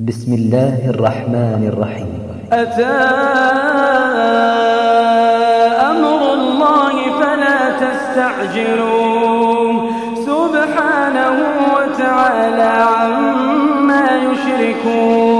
بسم الله الرحمن الرحيم. أتى أمر الله فلا تستعجلون سبحانه وتعالى عما يشركون.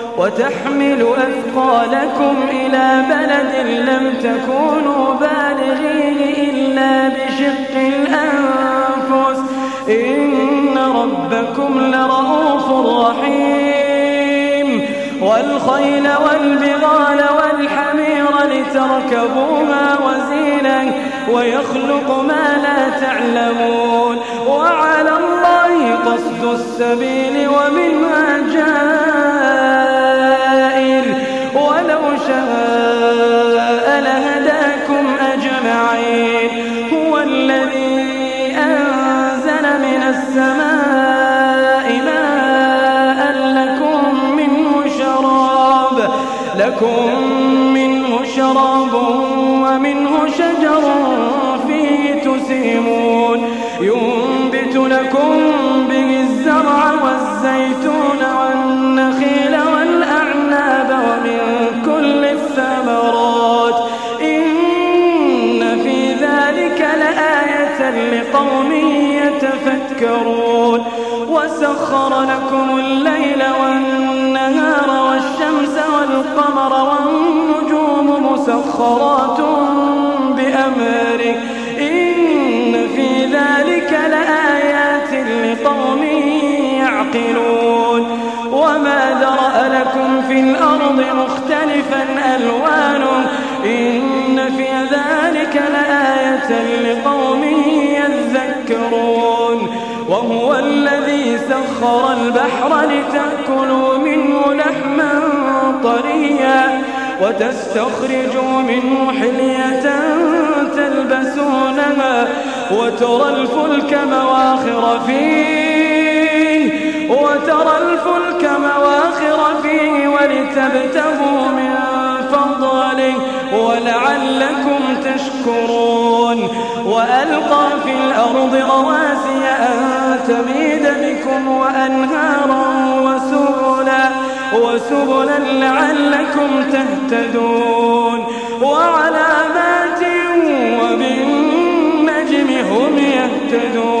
وتحمل أثقالكم إلى بلد لم تكونوا بالغيه إلا بشق الأنفس. إن ربكم لرؤوف رحيم. والخيل والبغال والحمير لتركبوها وزينة ويخلق ما لا تعلمون. وعلى الله قصد السبيل ومنها جائر ولو شاء لهداكم أجمعين. هو الذي أنزل من السماء ماء لكم منه شراب لكم منه شراب ومنه شجر فيه تسيمون. ينبت لكم به الزرع والزيتون وسخر لكم الليل والنهار والشمس والقمر والنجوم مسخرات بأمره. إن في ذلك لآيات لقوم يعقلون. لكم في الأرض مختلفا ألوانه. إن في ذلك لآية لقوم يذكرون. وهو الذي سخر البحر لتأكلوا منه لحما طريا. وتستخرجوا منه حلية تلبسونها. وترى الفلك مواخر فيه وترى الفلك مواخر فيه ولتبتغوا من فضله ولعلكم تشكرون. وألقى في الأرض رواسي أن تميد بكم وأنهارا وسبلا وسبلا لعلكم تهتدون. وعلامات وبالنجم هم يهتدون.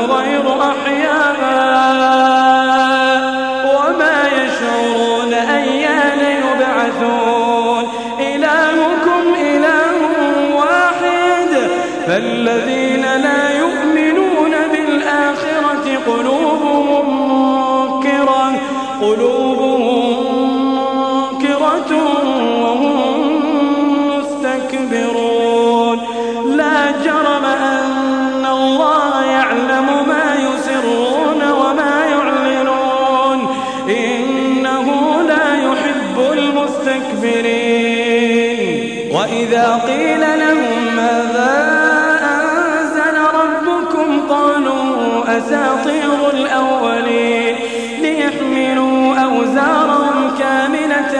غير أحياء وما يشعرون أيان يبعثون. إلهكم إله واحد. فالذين لا يؤمنون بالآخرة قلوبهم منكرة. قلوبهم المستكبرين وإذا قيل لهم ماذا أنزل ربكم قالوا أساطير الأولين. ليحملوا أوزارهم كاملة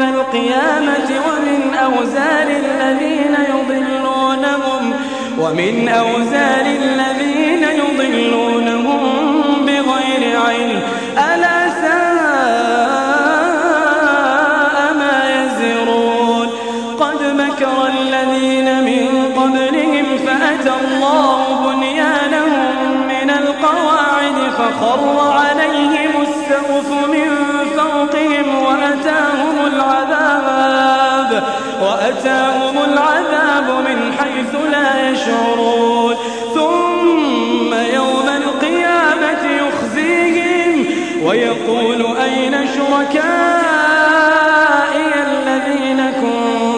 القيامة ومن أوزار الذين يضلونهم ومن أوزار الذين يضلونهم بغير علم. الله بنيانهم من القواعد فخر عليهم السقف من فوقهم وأتاهم العذاب وأتاهم العذاب من حيث لا يشعرون. ثم يوم القيامة يخزيهم ويقول أين شركائي الذين كنتم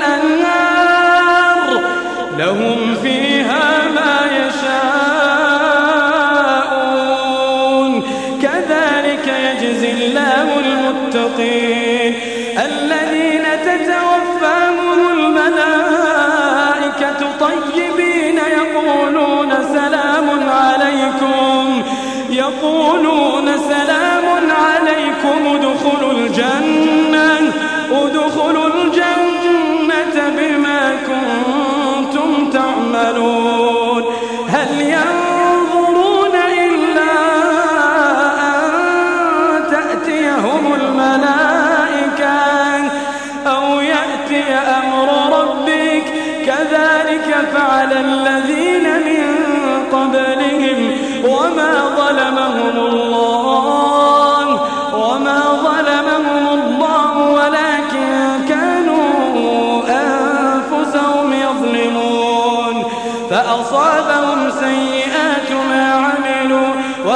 الأنهار لهم فيها ما يشاءون. كذلك يجزي الله المتقين. الذين تتوفاهم الملائكة طيبين يقولون سلام عليكم. يقولون سلام عليكم. ادخلوا الجنة. ادخلوا الجنة.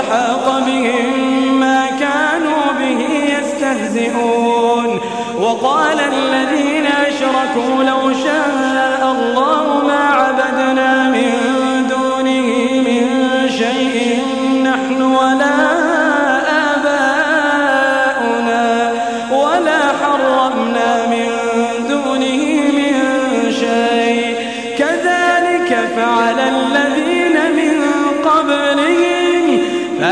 وحاق بهم ما كانوا به يستهزئون. وقال الذين أشركوا لو شاء الله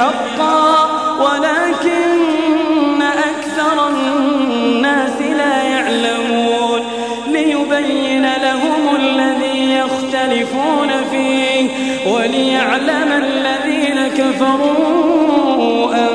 حقا ولكن أكثر الناس لا يعلمون. ليبين لهم الذي يختلفون فيه وليعلم الذين كفروا أنهم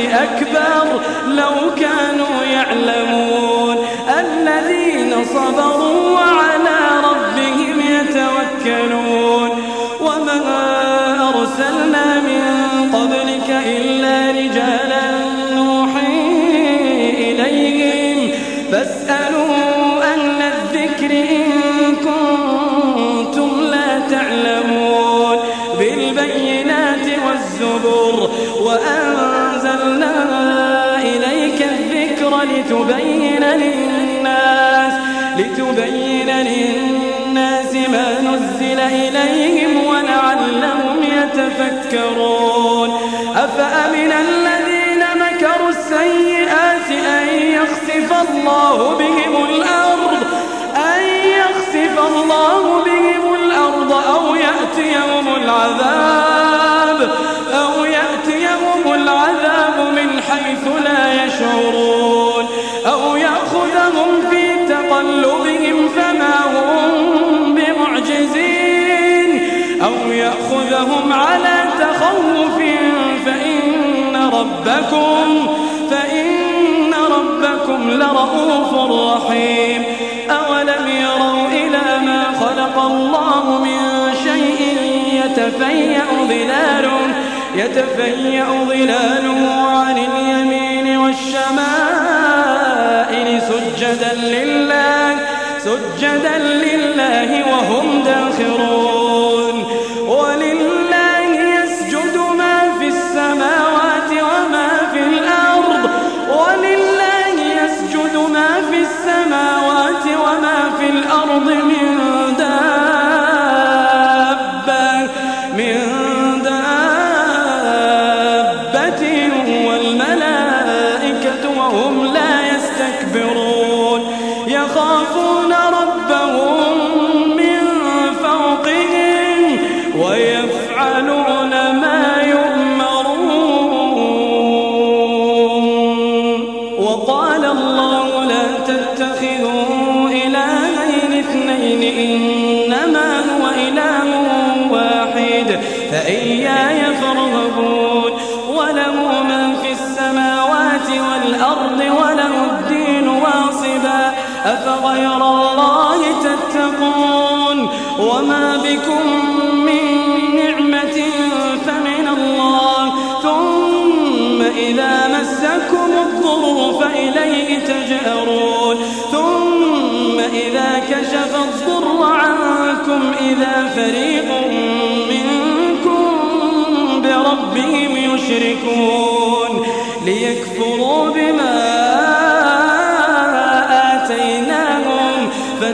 أكبر لو كانوا يعلمون الذين صبروا وعلى ربهم يتوكلون وما أرسلنا من قبلك إلا رجالا نوحي إليهم فاسألوا أهل الذكر إن كنتم لا تعلمون بالبينات والزبر وأنزلنا لتبين للناس لتبين للناس ما نزل إليهم ولعلهم يتفكرون. أفأمن الذين مكروا السيئات أن يخسف الله بهم الأرض أن يخسف الله بهم الأرض أو يأتيهم العذاب أو يأتيهم العذاب من حيث لا يشعرون. تقلبهم فما هم بمعجزين. أو يأخذهم على تخوف فإن ربكم فإن ربكم لرؤوف رحيم. أولم يروا إلى ما خلق الله من شيء يتفيأ ظلاله يتفيأ ظلاله عن اليمين سجدا لله سجدا لله وهم داخرون. ولله يسجد ما في السماوات وما في الأرض. ولله يسجد ما في السماوات وما في الأرض من أفغير الله تتقون وما بكم من نعمة فمن الله. ثم إذا مسكم الضر فإليه تجأرون. ثم إذا كشف الضر عنكم إذا فريق منكم بربهم يشركون. ليكفروا بما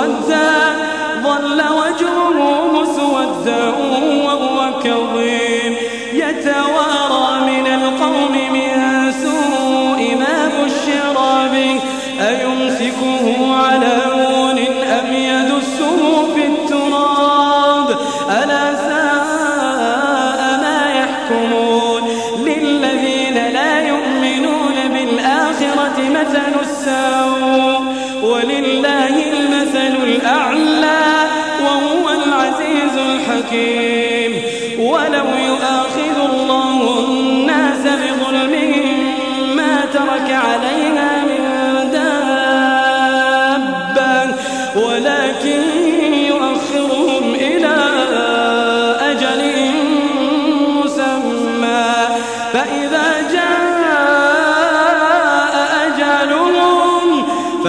مسودا ظل وجهه مسودا.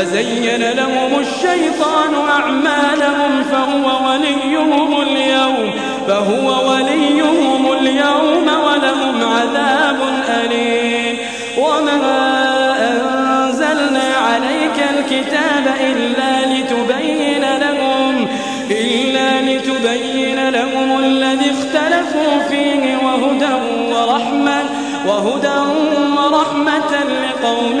فزين لهم الشيطان أعمالهم فهو وليهم اليوم فهو وليهم اليوم ولهم عذاب أليم. وما أنزلنا عليك الكتاب إلا لتبين لهم إلا لتبين لهم الذي اختلفوا فيه وهدى ورحمة وهدى ورحمة لقوم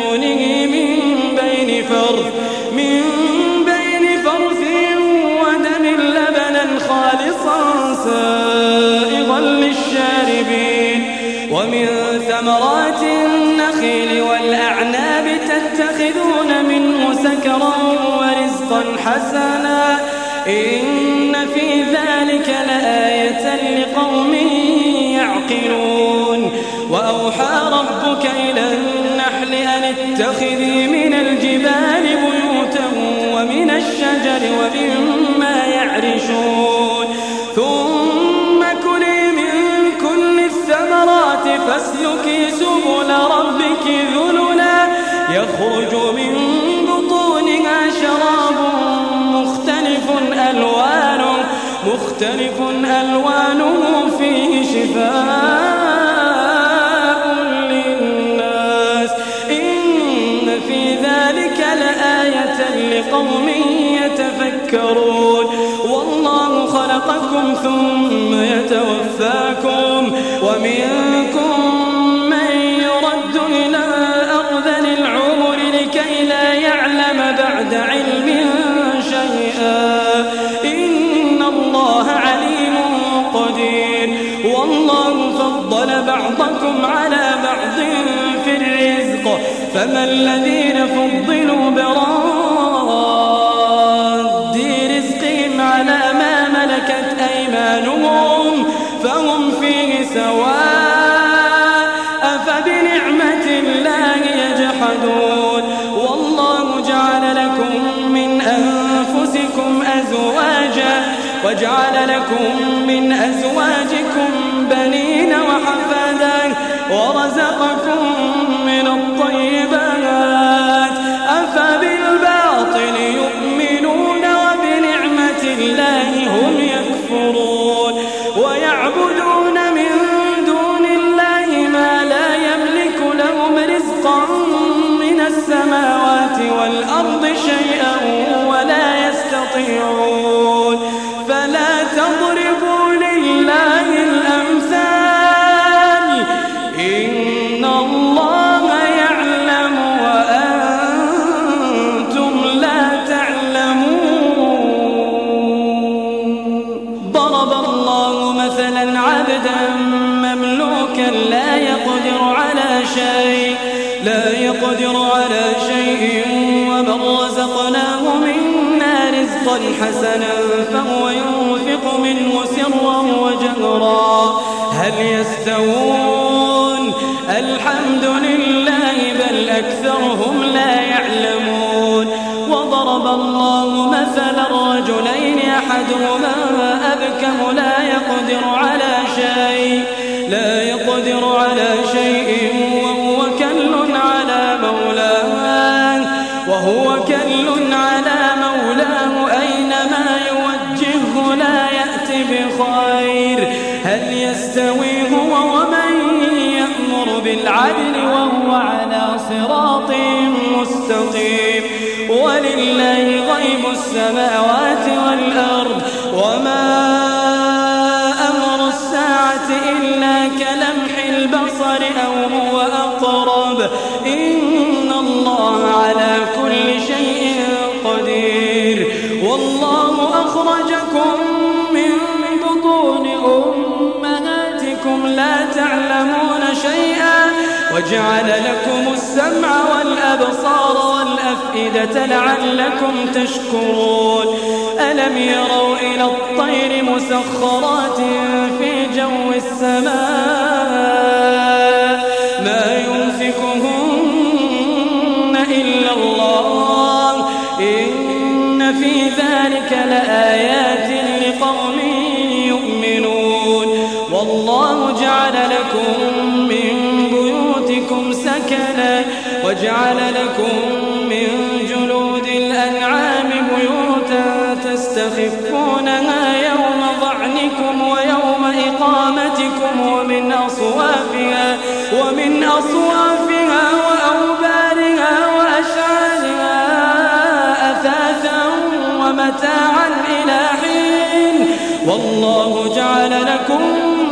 سكرا ورزقا حسنا. إن في ذلك لآية لقوم يعقلون. وأوحى ربك إلى النحل أن اتخذي من الجبال بيوتا ومن الشجر ومما يعرشون. ثم كلي من كل الثمرات فاسلكي سبل ربك ذللا. يخرج من مختلف ألوانه فيه شفاء للناس. إن في ذلك لآية لقوم يتفكرون. والله خلقكم ثم يتوفاكم. ومنكم فضل بعضكم على بعض في الرزق فما الذين فضلوا براد رزقهم على ما ملكت أيمانهم فهم فيه سواء أفبنعمة الله يجحدون؟ والله جعل لكم من أنفسكم أزواجا وجعل لكم من أزواجكم ورزقكم ومن رزقناه منا رزقا حسنا فهو ينفق منه سرا وجهرا هل يستوون الحمد لله بل أكثرهم لا يعلمون وضرب الله مثلا رجلين أحدهما أبكم لا يقدر على العدل وهو على صراط مستقيم. ولله غيب السماوات والأرض وما أمر الساعة إلا كلمح البصر أو هو أقرب. إن الله على كل شيء قدير. والله أخرجكم من بطون أمهاتكم لا تعلمون شيئا. وجعل لكم السمع والأبصار والأفئدة لعلكم تشكرون. ألم يروا إلى الطير مسخرات في جو السماء؟ وجعل لكم من جلود الأنعام بيوتا تستخفونها يوم ظعنكم ويوم إقامتكم ومن أصوافها ومن أصوافها وأوبارها وأشعارها أثاثا ومتاعا إلى حين والله جعل لكم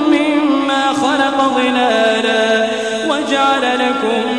مما خلق ظلالا وجعل لكم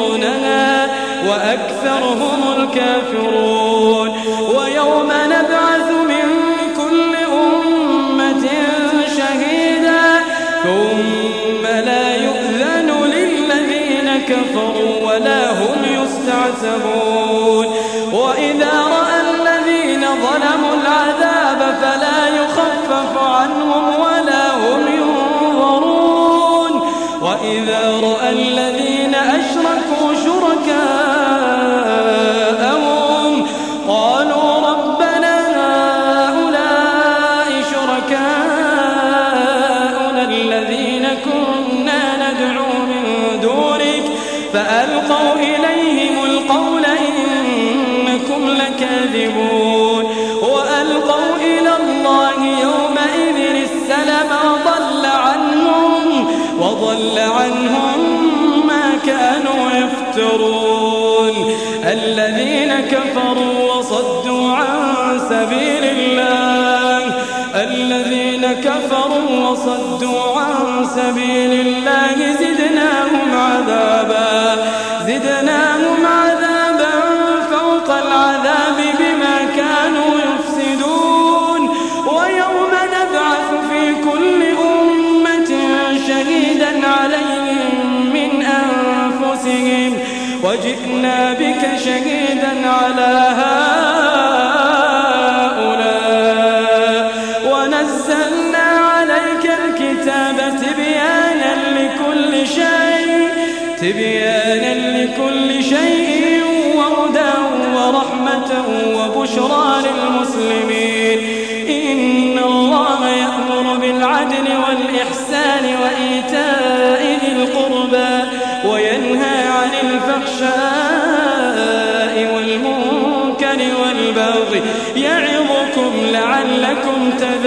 وأكثرهم الكافرون. ويوم نبعث من كل أمة شهيدا ثم لا يؤذن للذين كفروا ولا هم يستعتبون. وإذا رأى الذين ظلموا وجئنا بك شهيدا على هؤلاء. ونزلنا عليك الكتاب تبيانا لكل شيء تبيانا لكل شيء وهدى ورحمة وبشرى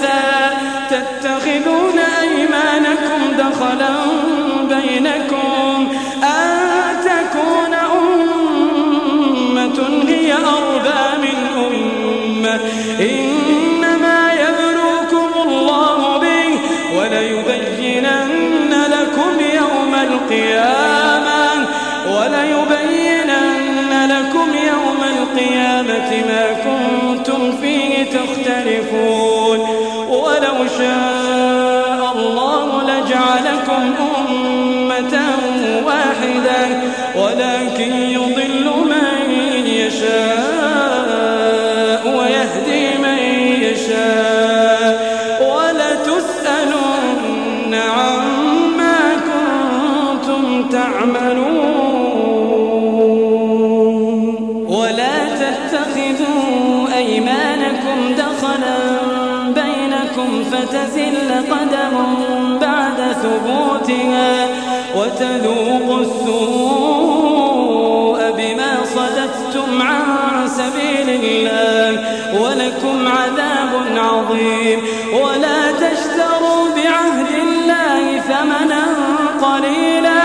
أنكاثا تتخذون أيمانكم دخلا جعلكم أمة واحدة ولكن يضل من يشاء ويهدي من يشاء. ولتسألن عما كنتم تعملون. ولا تتخذوا أيمانكم دخلا بينكم فتزل قدم ثبوتها وتذوقوا السوء بما صددتم عن سبيل الله ولكم عذاب عظيم. ولا تشتروا بعهد الله ثمنا قليلا.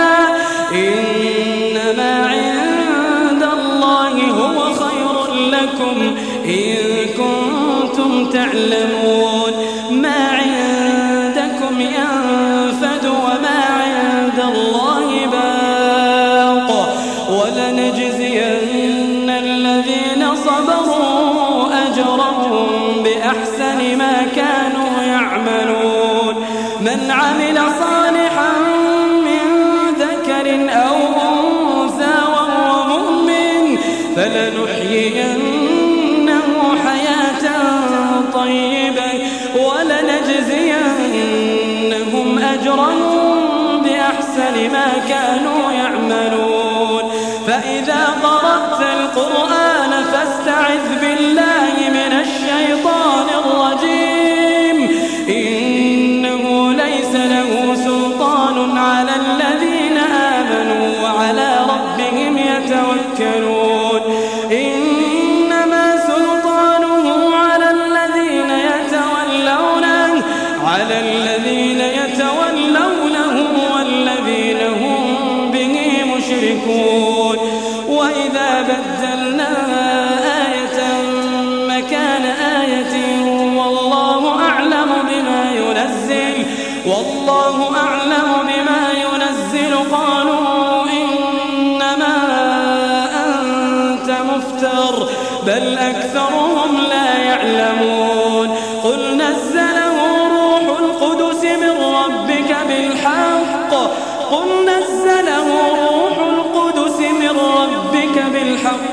إنما عند الله هو خير لكم إن كنتم تعلمون.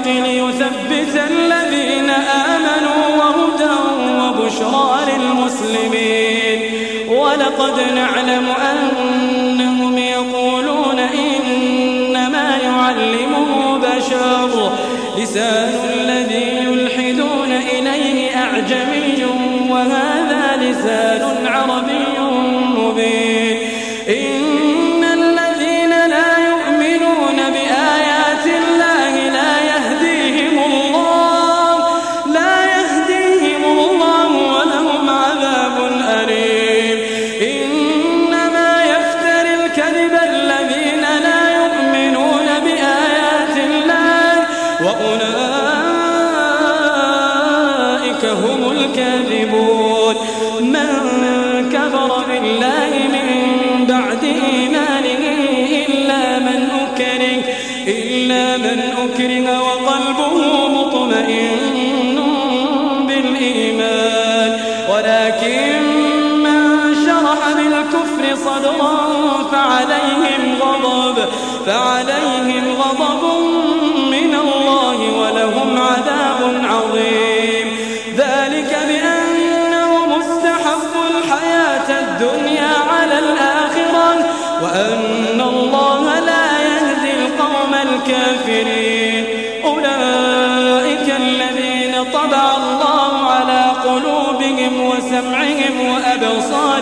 بالحق ليثبت الذين آمنوا وهدى وبشرى للمسلمين. ولقد نعلم أن فعليهم غضب من الله ولهم عذاب عظيم. ذلك بأنه مستحب الحياة الدنيا على الآخرة وأن الله لا يهدي القوم الكافرين. أولئك الذين طبع الله على قلوبهم وسمعهم وأبصارهم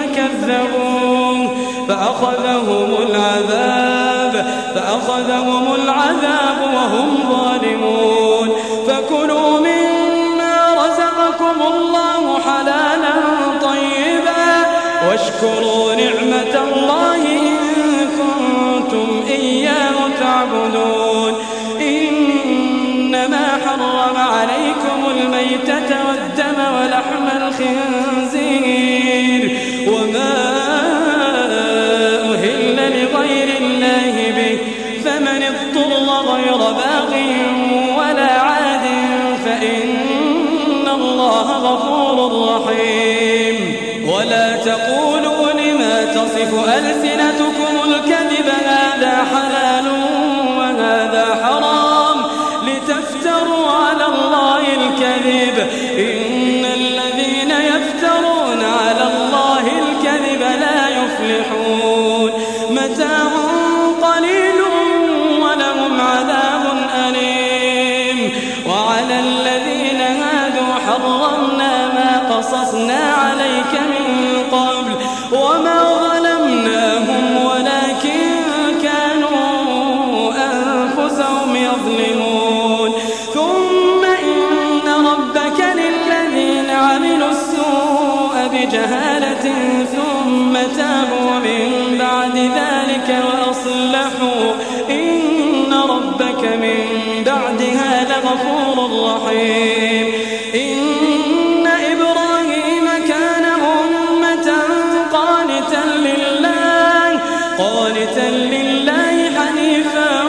فكذبوه فأخذهم العذاب فأخذهم العذاب وهم ظالمون. فكلوا مما رزقكم الله حلالا طيبا. واشكروا نعمة الله إن كنتم إياه تعبدون. إنما حرم عليكم الميتة والدم ولحم الخنزير. تقولوا لما تصف ألسنتكم الكذب؟ هذا حلال وهذا حرام. لتفتروا على الله الكذب. إن الذين يفترون على الله الكذب لا يفلحون. متاع قليل ولهم عذاب أليم. وعلى الذين هادوا حرمنا ما قصصنا عليك بجهالة ثم تابوا من بعد ذلك وأصلحوا. إن ربك من بعدها لغفور رحيم. إن إبراهيم كان أمة قانتا لله قانتا لله حنيفا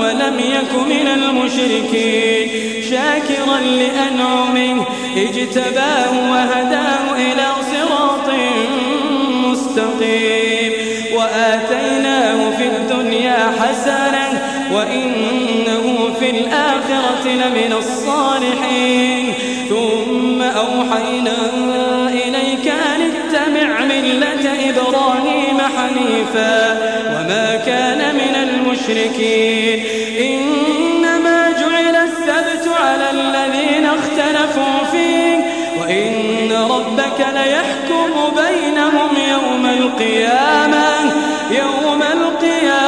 ولم يك من المشركين. شاكرا لأنعمه اجتباه وهداه إلى حسنة وإنه في الآخرة لمن الصالحين. ثم أوحينا إليك أن اتبع ملة إبراهيم حنيفا وما كان من المشركين. إنما جعل السبت على الذين اختلفوا فيه وإن ربك ليحكم بينهم يوم القيامة يوم القيامة.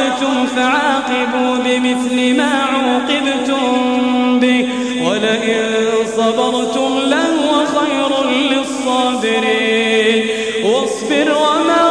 عاقبتم فعاقبوا بمثل ما عوقبتم به. ولئن صبرتم لهو خير للصابرين. واصبر وما